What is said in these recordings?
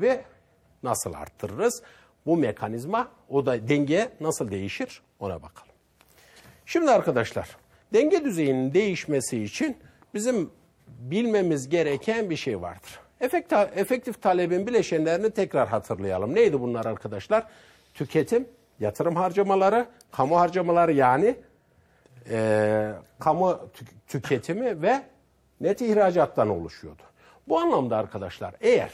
ve nasıl arttırırız? Bu mekanizma o da denge nasıl değişir ona bakalım. Şimdi arkadaşlar denge düzeyinin değişmesi için bizim bilmemiz gereken bir şey vardır. Efektif talebin bileşenlerini tekrar hatırlayalım. Neydi bunlar arkadaşlar? Tüketim, yatırım harcamaları, kamu harcamaları yani e, kamu tüketimi ve net ihracattan oluşuyordu. Bu anlamda arkadaşlar eğer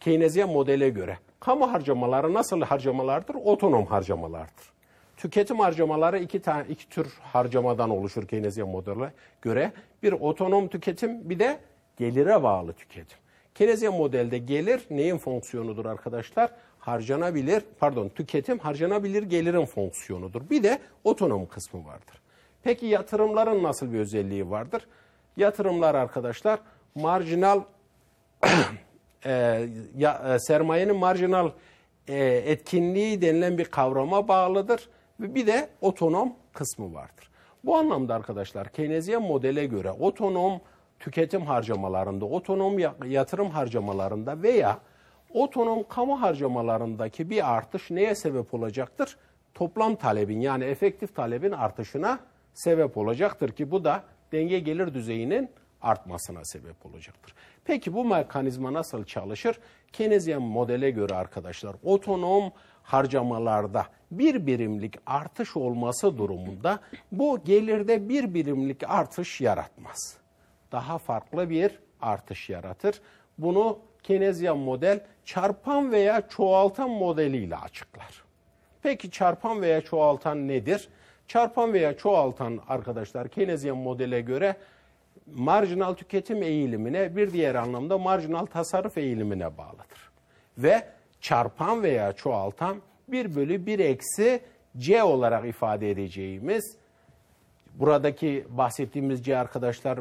Keynesyen modele göre kamu harcamaları nasıl harcamalardır? Otonom harcamalardır. Tüketim harcamaları iki tane iki tür harcamadan oluşur Keynesyen modele göre. Bir otonom tüketim, bir de gelire bağlı tüketim. Keynesyen modelde gelir neyin fonksiyonudur arkadaşlar? Harcanabilir, pardon tüketim harcanabilir gelirin fonksiyonudur. Bir de otonom kısmı vardır. Peki yatırımların nasıl bir özelliği vardır? Yatırımlar arkadaşlar marjinal e, ya, e, sermayenin marjinal e, etkinliği denilen bir kavrama bağlıdır ve bir de otonom kısmı vardır. Bu anlamda arkadaşlar Keynesyen modele göre otonom tüketim harcamalarında, otonom yatırım harcamalarında veya otonom kamu harcamalarındaki bir artış neye sebep olacaktır? Toplam talebin yani efektif talebin artışına sebep olacaktır ki bu da denge gelir düzeyinin artmasına sebep olacaktır. Peki bu mekanizma nasıl çalışır? Keynesian modele göre arkadaşlar otonom harcamalarda bir birimlik artış olması durumunda bu gelirde bir birimlik artış yaratmaz. Daha farklı bir artış yaratır. Bunu Keynesian model çarpan veya çoğaltan modeliyle açıklar. Peki çarpan veya çoğaltan nedir? Çarpan veya çoğaltan arkadaşlar Keynesian modele göre marjinal tüketim eğilimine bir diğer anlamda marjinal tasarruf eğilimine bağlıdır. Ve çarpan veya çoğaltan 1 bölü 1 eksi C olarak ifade edeceğimiz buradaki bahsettiğimiz C arkadaşlar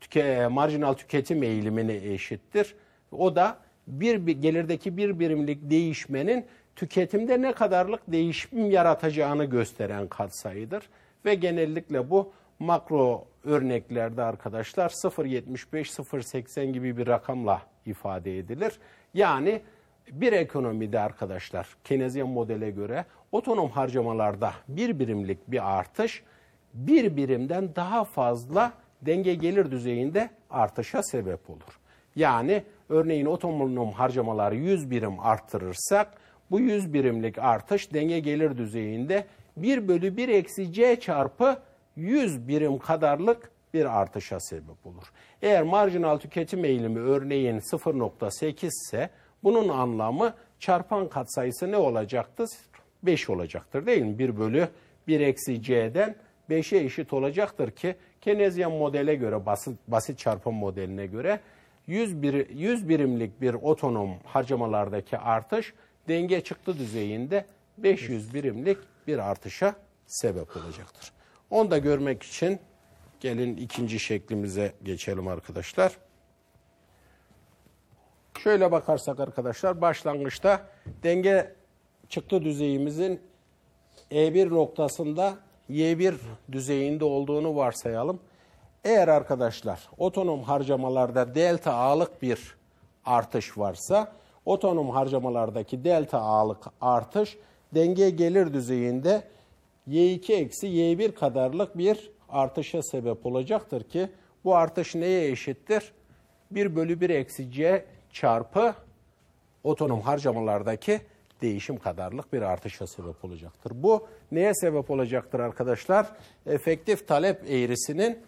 tüke, marjinal tüketim eğilimine eşittir. O da bir, bir gelirdeki bir birimlik değişmenin tüketimde ne kadarlık değişim yaratacağını gösteren katsayıdır. Ve genellikle bu makro örneklerde arkadaşlar 0.75, 0.80 gibi bir rakamla ifade edilir. Yani bir ekonomide arkadaşlar Keynesian modele göre otonom harcamalarda bir birimlik bir artış bir birimden daha fazla denge gelir düzeyinde artışa sebep olur. Yani örneğin otonom harcamaları 100 birim arttırırsak bu 100 birimlik artış denge gelir düzeyinde 1 bölü 1 eksi c çarpı 100 birim kadarlık bir artışa sebep olur. Eğer marjinal tüketim eğilimi örneğin 0.8 ise bunun anlamı çarpan katsayısı ne olacaktır? 5 olacaktır değil mi? 1 bölü 1 eksi c'den 5'e eşit olacaktır ki Keynesian modele göre basit, basit çarpım modeline göre 100, bir, 100 birimlik bir otonom harcamalardaki artış denge çıktı düzeyinde 500 birimlik bir artışa sebep olacaktır. Onu da görmek için gelin ikinci şeklimize geçelim arkadaşlar. Şöyle bakarsak arkadaşlar başlangıçta denge çıktı düzeyimizin E1 noktasında Y1 düzeyinde olduğunu varsayalım. Eğer arkadaşlar otonom harcamalarda delta A'lık bir artış varsa otonom harcamalardaki delta A'lık artış denge gelir düzeyinde Y2 eksi Y1 kadarlık bir artışa sebep olacaktır ki bu artış neye eşittir? 1 bölü 1 eksi C çarpı otonom harcamalardaki değişim kadarlık bir artışa sebep olacaktır. Bu neye sebep olacaktır arkadaşlar? Efektif talep eğrisinin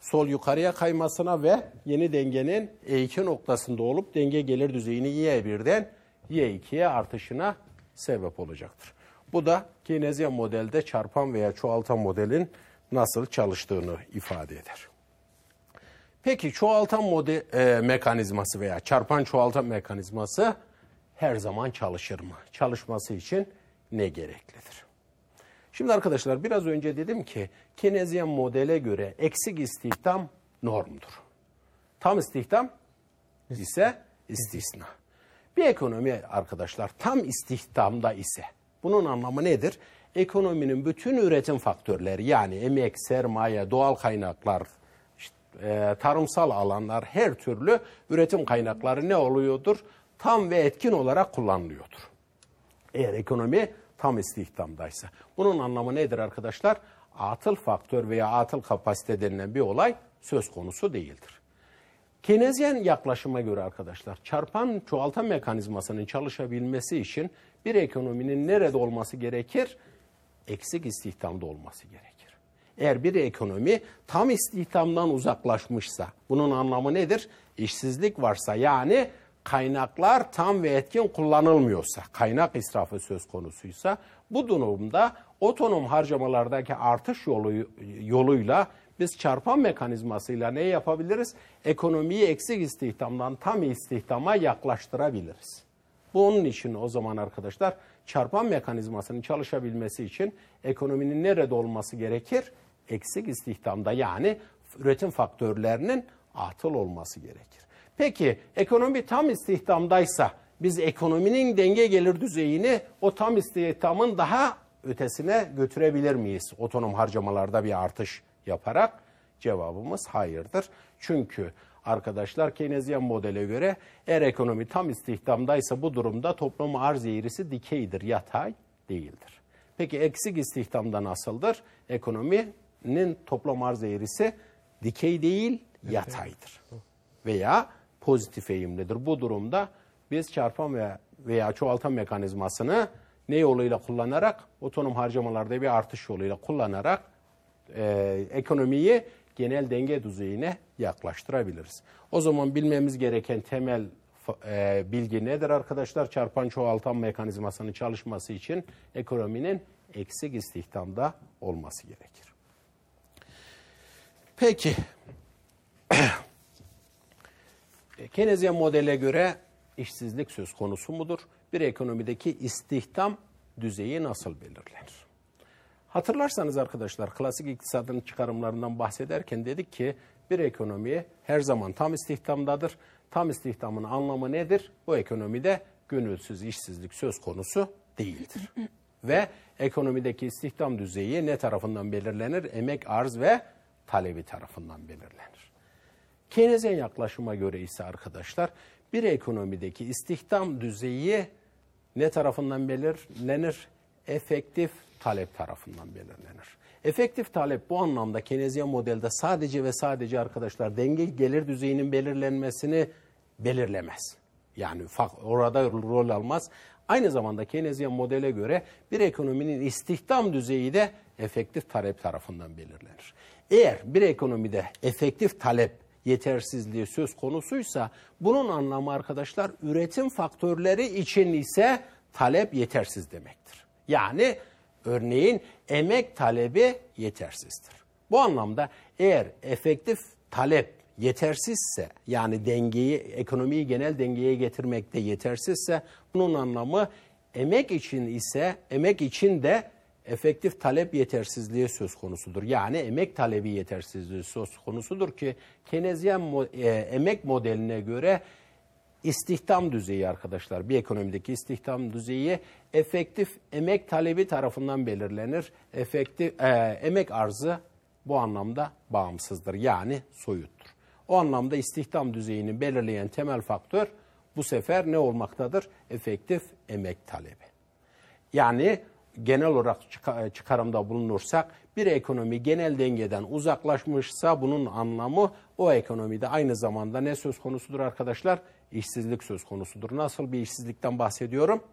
sol yukarıya kaymasına ve yeni dengenin E2 noktasında olup denge gelir düzeyini Y1'den Y2'ye artışına sebep olacaktır. Bu da Keynesian modelde çarpan veya çoğaltan modelin nasıl çalıştığını ifade eder. Peki çoğaltan model, e, mekanizması veya çarpan çoğaltan mekanizması her zaman çalışır mı? Çalışması için ne gereklidir? Şimdi arkadaşlar biraz önce dedim ki Keynesian modele göre eksik istihdam normdur. Tam istihdam ise istisna. Bir ekonomi arkadaşlar tam istihdamda ise bunun anlamı nedir? Ekonominin bütün üretim faktörleri yani emek, sermaye, doğal kaynaklar, işte, e, tarımsal alanlar her türlü üretim kaynakları ne oluyordur? tam ve etkin olarak kullanılıyordur. Eğer ekonomi tam istihdamdaysa. Bunun anlamı nedir arkadaşlar? Atıl faktör veya atıl kapasite denilen bir olay söz konusu değildir. Keynesiyen yaklaşıma göre arkadaşlar çarpan çoğaltan mekanizmasının çalışabilmesi için bir ekonominin nerede olması gerekir? Eksik istihdamda olması gerekir. Eğer bir ekonomi tam istihdamdan uzaklaşmışsa bunun anlamı nedir? İşsizlik varsa yani kaynaklar tam ve etkin kullanılmıyorsa, kaynak israfı söz konusuysa bu durumda otonom harcamalardaki artış yolu, yoluyla biz çarpan mekanizmasıyla ne yapabiliriz? Ekonomiyi eksik istihdamdan tam istihdama yaklaştırabiliriz. Bunun için o zaman arkadaşlar çarpan mekanizmasının çalışabilmesi için ekonominin nerede olması gerekir? Eksik istihdamda yani üretim faktörlerinin atıl olması gerekir. Peki ekonomi tam istihdamdaysa biz ekonominin denge gelir düzeyini o tam istihdamın daha ötesine götürebilir miyiz? Otonom harcamalarda bir artış yaparak cevabımız hayırdır. Çünkü arkadaşlar Keynesyen modele göre eğer ekonomi tam istihdamdaysa bu durumda toplum arz eğrisi dikeydir, yatay değildir. Peki eksik istihdamda nasıldır? Ekonominin toplam arz eğrisi dikey değil, yataydır. Veya pozitif eğimlidir. Bu durumda biz çarpan veya, veya çoğaltan mekanizmasını ne yoluyla kullanarak? Otonom harcamalarda bir artış yoluyla kullanarak e, ekonomiyi genel denge düzeyine yaklaştırabiliriz. O zaman bilmemiz gereken temel e, bilgi nedir arkadaşlar? Çarpan çoğaltan mekanizmasının çalışması için ekonominin eksik istihdamda olması gerekir. Peki, Keynesian modele göre işsizlik söz konusu mudur? Bir ekonomideki istihdam düzeyi nasıl belirlenir? Hatırlarsanız arkadaşlar klasik iktisadın çıkarımlarından bahsederken dedik ki bir ekonomi her zaman tam istihdamdadır. Tam istihdamın anlamı nedir? Bu ekonomide gönülsüz işsizlik söz konusu değildir. ve ekonomideki istihdam düzeyi ne tarafından belirlenir? Emek arz ve talebi tarafından belirlenir. Keynesyen yaklaşıma göre ise arkadaşlar bir ekonomideki istihdam düzeyi ne tarafından belirlenir? Efektif talep tarafından belirlenir. Efektif talep bu anlamda Keynesian modelde sadece ve sadece arkadaşlar denge gelir düzeyinin belirlenmesini belirlemez. Yani orada rol almaz. Aynı zamanda Keynesian modele göre bir ekonominin istihdam düzeyi de efektif talep tarafından belirlenir. Eğer bir ekonomide efektif talep yetersizliği söz konusuysa bunun anlamı arkadaşlar üretim faktörleri için ise talep yetersiz demektir. Yani örneğin emek talebi yetersizdir. Bu anlamda eğer efektif talep yetersizse yani dengeyi ekonomiyi genel dengeye getirmekte yetersizse bunun anlamı emek için ise emek için de efektif talep yetersizliği söz konusudur. Yani emek talebi yetersizliği söz konusudur ki Keynesian e, emek modeline göre istihdam düzeyi arkadaşlar bir ekonomideki istihdam düzeyi efektif emek talebi tarafından belirlenir. Efektif e, emek arzı bu anlamda bağımsızdır yani soyuttur. O anlamda istihdam düzeyini belirleyen temel faktör bu sefer ne olmaktadır? Efektif emek talebi. Yani genel olarak çıkarımda bulunursak bir ekonomi genel dengeden uzaklaşmışsa bunun anlamı o ekonomide aynı zamanda ne söz konusudur arkadaşlar? İşsizlik söz konusudur. Nasıl bir işsizlikten bahsediyorum?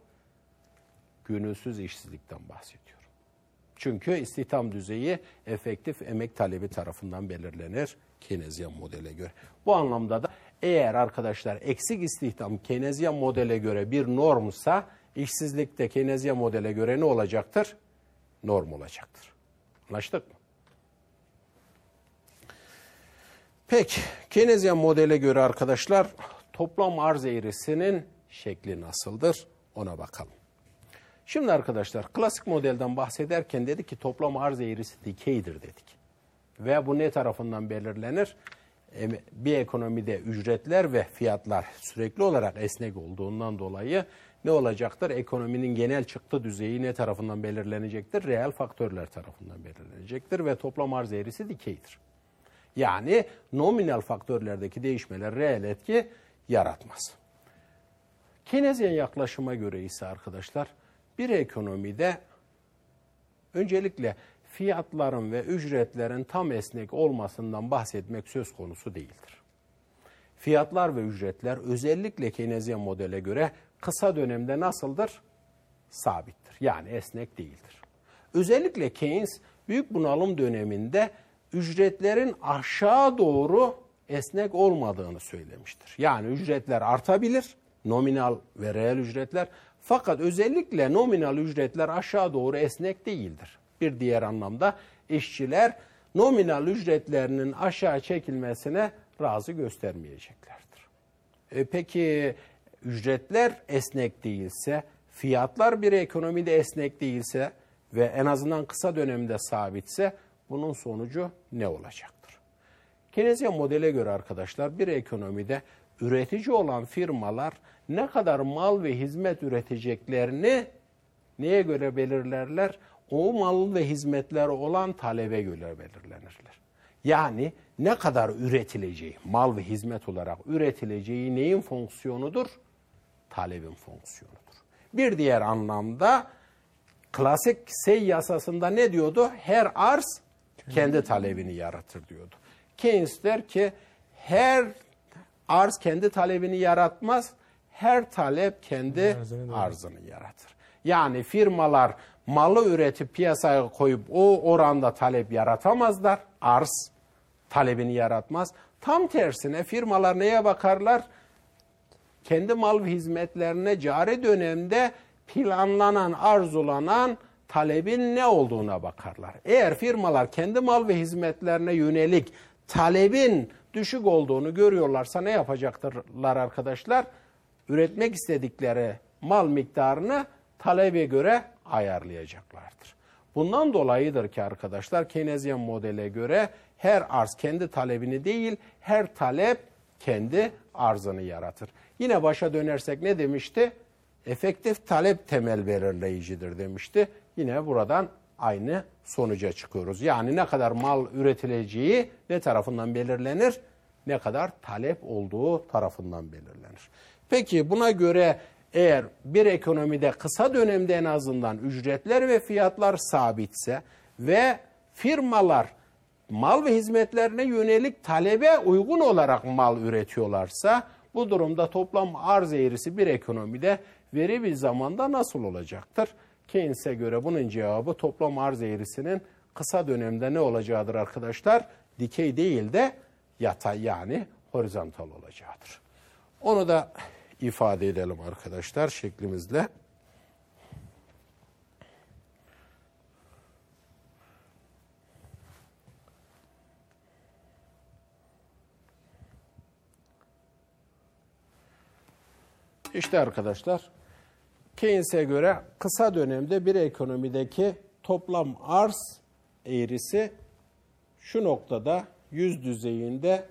Gönülsüz işsizlikten bahsediyorum. Çünkü istihdam düzeyi efektif emek talebi tarafından belirlenir Keynesian modele göre. Bu anlamda da eğer arkadaşlar eksik istihdam Keynesian modele göre bir normsa işsizlikte Keynesian modele göre ne olacaktır? Norm olacaktır. Anlaştık mı? Peki, Keynesian modele göre arkadaşlar toplam arz eğrisinin şekli nasıldır? Ona bakalım. Şimdi arkadaşlar klasik modelden bahsederken dedik ki toplam arz eğrisi dikeydir dedik. Ve bu ne tarafından belirlenir? Bir ekonomide ücretler ve fiyatlar sürekli olarak esnek olduğundan dolayı ne olacaktır? Ekonominin genel çıktı düzeyi ne tarafından belirlenecektir? Reel faktörler tarafından belirlenecektir ve toplam arz eğrisi dikeydir. Yani nominal faktörlerdeki değişmeler reel etki yaratmaz. Keynesian yaklaşıma göre ise arkadaşlar bir ekonomide öncelikle fiyatların ve ücretlerin tam esnek olmasından bahsetmek söz konusu değildir. Fiyatlar ve ücretler özellikle Keynesian modele göre kısa dönemde nasıldır? Sabittir. Yani esnek değildir. Özellikle Keynes büyük bunalım döneminde ücretlerin aşağı doğru esnek olmadığını söylemiştir. Yani ücretler artabilir, nominal ve reel ücretler fakat özellikle nominal ücretler aşağı doğru esnek değildir. Bir diğer anlamda işçiler nominal ücretlerinin aşağı çekilmesine razı göstermeyeceklerdir. E peki ücretler esnek değilse, fiyatlar bir ekonomide esnek değilse ve en azından kısa dönemde sabitse bunun sonucu ne olacaktır? Keynesian modele göre arkadaşlar bir ekonomide üretici olan firmalar ne kadar mal ve hizmet üreteceklerini neye göre belirlerler? O mal ve hizmetler olan talebe göre belirlenirler. Yani ne kadar üretileceği, mal ve hizmet olarak üretileceği neyin fonksiyonudur? Talebin fonksiyonudur. Bir diğer anlamda klasik sey yasasında ne diyordu? Her arz kendi talebini yaratır diyordu. Keynes der ki her arz kendi talebini yaratmaz, her talep kendi arzını yaratır. Yani firmalar malı üretip piyasaya koyup o oranda talep yaratamazlar. Arz talebini yaratmaz. Tam tersine firmalar neye bakarlar? Kendi mal ve hizmetlerine cari dönemde planlanan, arzulanan talebin ne olduğuna bakarlar. Eğer firmalar kendi mal ve hizmetlerine yönelik talebin düşük olduğunu görüyorlarsa ne yapacaklarlar arkadaşlar? Üretmek istedikleri mal miktarını talebe göre ayarlayacaklardır. Bundan dolayıdır ki arkadaşlar Keynesian modele göre her arz kendi talebini değil, her talep kendi arzını yaratır. Yine başa dönersek ne demişti? Efektif talep temel belirleyicidir demişti. Yine buradan aynı sonuca çıkıyoruz. Yani ne kadar mal üretileceği ne tarafından belirlenir? Ne kadar talep olduğu tarafından belirlenir. Peki buna göre eğer bir ekonomide kısa dönemde en azından ücretler ve fiyatlar sabitse ve firmalar mal ve hizmetlerine yönelik talebe uygun olarak mal üretiyorlarsa bu durumda toplam arz eğrisi bir ekonomide veri bir zamanda nasıl olacaktır? Keynes'e göre bunun cevabı toplam arz eğrisinin kısa dönemde ne olacağıdır arkadaşlar? Dikey değil de yatay yani horizontal olacaktır. Onu da ifade edelim arkadaşlar şeklimizle. İşte arkadaşlar Keynes'e göre kısa dönemde bir ekonomideki toplam arz eğrisi şu noktada yüz düzeyinde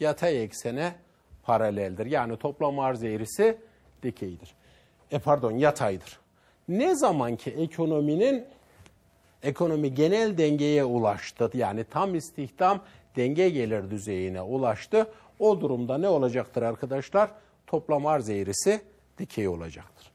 yatay eksene paraleldir. Yani toplam arz eğrisi dikeydir. E pardon yataydır. Ne zaman ki ekonominin ekonomi genel dengeye ulaştı yani tam istihdam denge gelir düzeyine ulaştı. O durumda ne olacaktır arkadaşlar? Toplam arz eğrisi dikey olacaktır.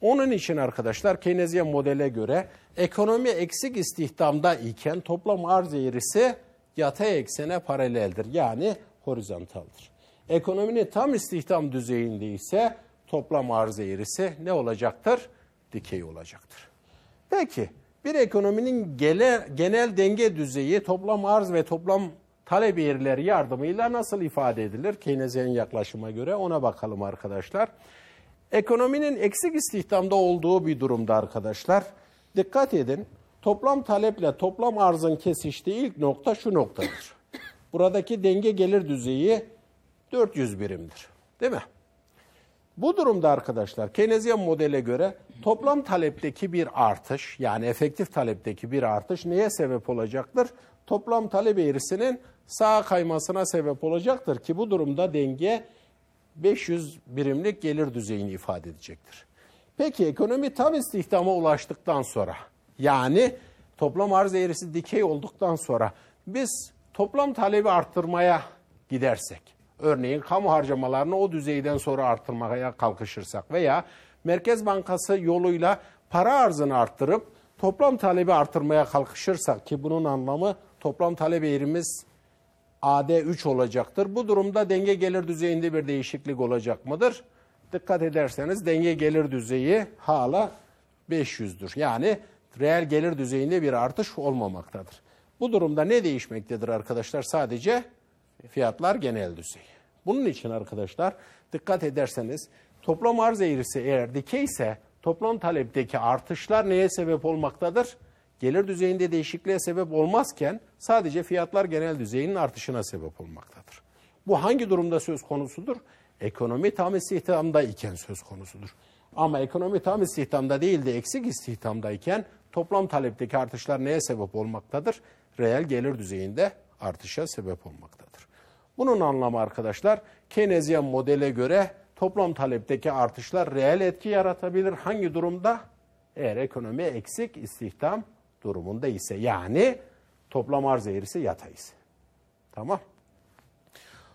Onun için arkadaşlar Keynesian modele göre ekonomi eksik istihdamda iken toplam arz eğrisi yatay eksene paraleldir. Yani horizontaldır. Ekonominin tam istihdam düzeyinde ise toplam arz eğrisi ne olacaktır? Dikey olacaktır. Peki bir ekonominin gele, genel denge düzeyi toplam arz ve toplam talep eğrileri yardımıyla nasıl ifade edilir? Keynesian yaklaşıma göre ona bakalım arkadaşlar. Ekonominin eksik istihdamda olduğu bir durumda arkadaşlar. Dikkat edin. Toplam taleple toplam arzın kesiştiği ilk nokta şu noktadır. Buradaki denge gelir düzeyi 400 birimdir. Değil mi? Bu durumda arkadaşlar Keynesian modele göre toplam talepteki bir artış yani efektif talepteki bir artış neye sebep olacaktır? Toplam talep eğrisinin sağa kaymasına sebep olacaktır ki bu durumda denge 500 birimlik gelir düzeyini ifade edecektir. Peki ekonomi tam istihdama ulaştıktan sonra yani toplam arz eğrisi dikey olduktan sonra biz toplam talebi arttırmaya gidersek örneğin kamu harcamalarını o düzeyden sonra arttırmaya kalkışırsak veya Merkez Bankası yoluyla para arzını arttırıp toplam talebi arttırmaya kalkışırsak ki bunun anlamı toplam talep eğrimiz AD3 olacaktır. Bu durumda denge gelir düzeyinde bir değişiklik olacak mıdır? Dikkat ederseniz denge gelir düzeyi hala 500'dür. Yani reel gelir düzeyinde bir artış olmamaktadır. Bu durumda ne değişmektedir arkadaşlar? Sadece fiyatlar genel düzey. Bunun için arkadaşlar dikkat ederseniz toplam arz eğrisi eğer dikeyse toplam talepteki artışlar neye sebep olmaktadır? Gelir düzeyinde değişikliğe sebep olmazken sadece fiyatlar genel düzeyinin artışına sebep olmaktadır. Bu hangi durumda söz konusudur? Ekonomi tam istihdamda iken söz konusudur. Ama ekonomi tam istihdamda değil de eksik istihdamdayken toplam talepteki artışlar neye sebep olmaktadır? Reel gelir düzeyinde artışa sebep olmaktadır. Bunun anlamı arkadaşlar Keynesyen modele göre toplam talepteki artışlar reel etki yaratabilir. Hangi durumda? Eğer ekonomi eksik istihdam durumunda ise yani toplam arz eğrisi yatay ise. Tamam.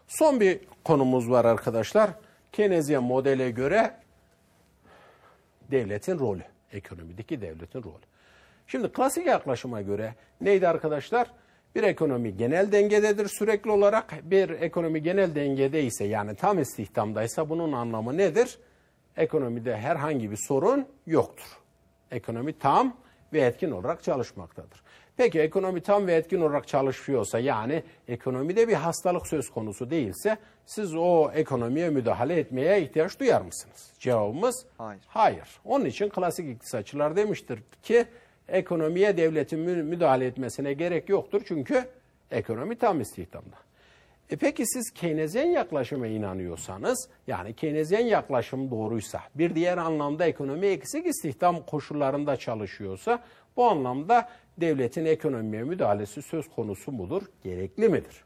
Son bir konumuz var arkadaşlar. Keynesian modele göre devletin rolü. Ekonomideki devletin rolü. Şimdi klasik yaklaşıma göre neydi arkadaşlar? Bir ekonomi genel dengededir sürekli olarak. Bir ekonomi genel dengede ise yani tam istihdamdaysa bunun anlamı nedir? Ekonomide herhangi bir sorun yoktur. Ekonomi tam ve etkin olarak çalışmaktadır. Peki ekonomi tam ve etkin olarak çalışıyorsa yani ekonomide bir hastalık söz konusu değilse siz o ekonomiye müdahale etmeye ihtiyaç duyar mısınız? Cevabımız Hayır. hayır. Onun için klasik iktisatçılar demiştir ki ekonomiye devletin müdahale etmesine gerek yoktur çünkü ekonomi tam istihdamda. E peki siz Keynesyen yaklaşıma inanıyorsanız, yani Keynesyen yaklaşım doğruysa, bir diğer anlamda ekonomi eksik istihdam koşullarında çalışıyorsa, bu anlamda devletin ekonomiye müdahalesi söz konusu mudur, gerekli midir?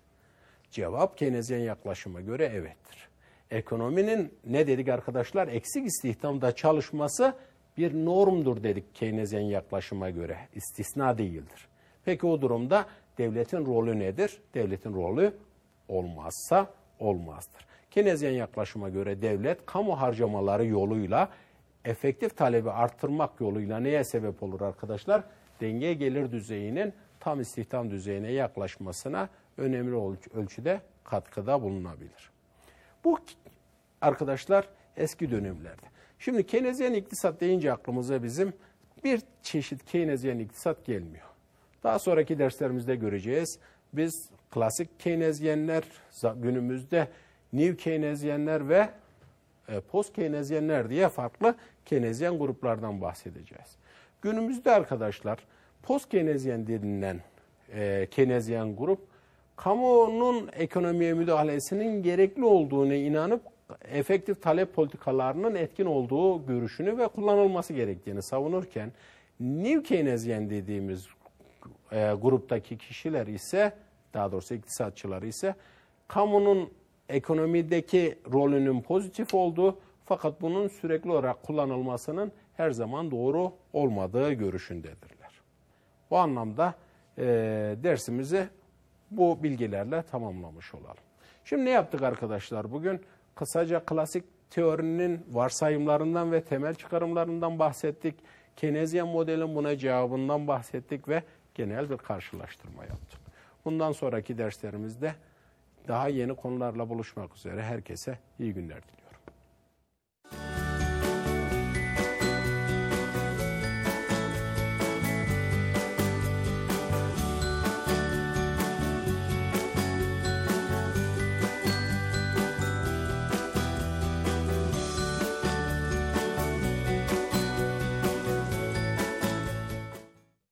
Cevap Keynesyen yaklaşıma göre evettir. Ekonominin ne dedik arkadaşlar? Eksik istihdamda çalışması bir normdur dedik Keynesyen yaklaşıma göre. istisna değildir. Peki o durumda devletin rolü nedir? Devletin rolü olmazsa olmazdır. Keynesian yaklaşıma göre devlet kamu harcamaları yoluyla efektif talebi arttırmak yoluyla neye sebep olur arkadaşlar? Denge gelir düzeyinin tam istihdam düzeyine yaklaşmasına önemli ölçüde katkıda bulunabilir. Bu arkadaşlar eski dönemlerde. Şimdi Keynesyen iktisat deyince aklımıza bizim bir çeşit Keynesyen iktisat gelmiyor. Daha sonraki derslerimizde göreceğiz. Biz klasik Keynesyenler, günümüzde New Keynesyenler ve e, Post Keynesyenler diye farklı Keynesyen gruplardan bahsedeceğiz. Günümüzde arkadaşlar Post Keynesyen denilen e, Keynesyen grup kamunun ekonomiye müdahalesinin gerekli olduğunu inanıp efektif talep politikalarının etkin olduğu görüşünü ve kullanılması gerektiğini savunurken New Keynesyen dediğimiz e, gruptaki kişiler ise daha doğrusu iktisatçıları ise kamunun ekonomideki rolünün pozitif olduğu fakat bunun sürekli olarak kullanılmasının her zaman doğru olmadığı görüşündedirler. Bu anlamda e, dersimizi bu bilgilerle tamamlamış olalım. Şimdi ne yaptık arkadaşlar bugün? Kısaca klasik teorinin varsayımlarından ve temel çıkarımlarından bahsettik. Keynesian modelin buna cevabından bahsettik ve genel bir karşılaştırma yaptık. Bundan sonraki derslerimizde daha yeni konularla buluşmak üzere herkese iyi günler diliyorum.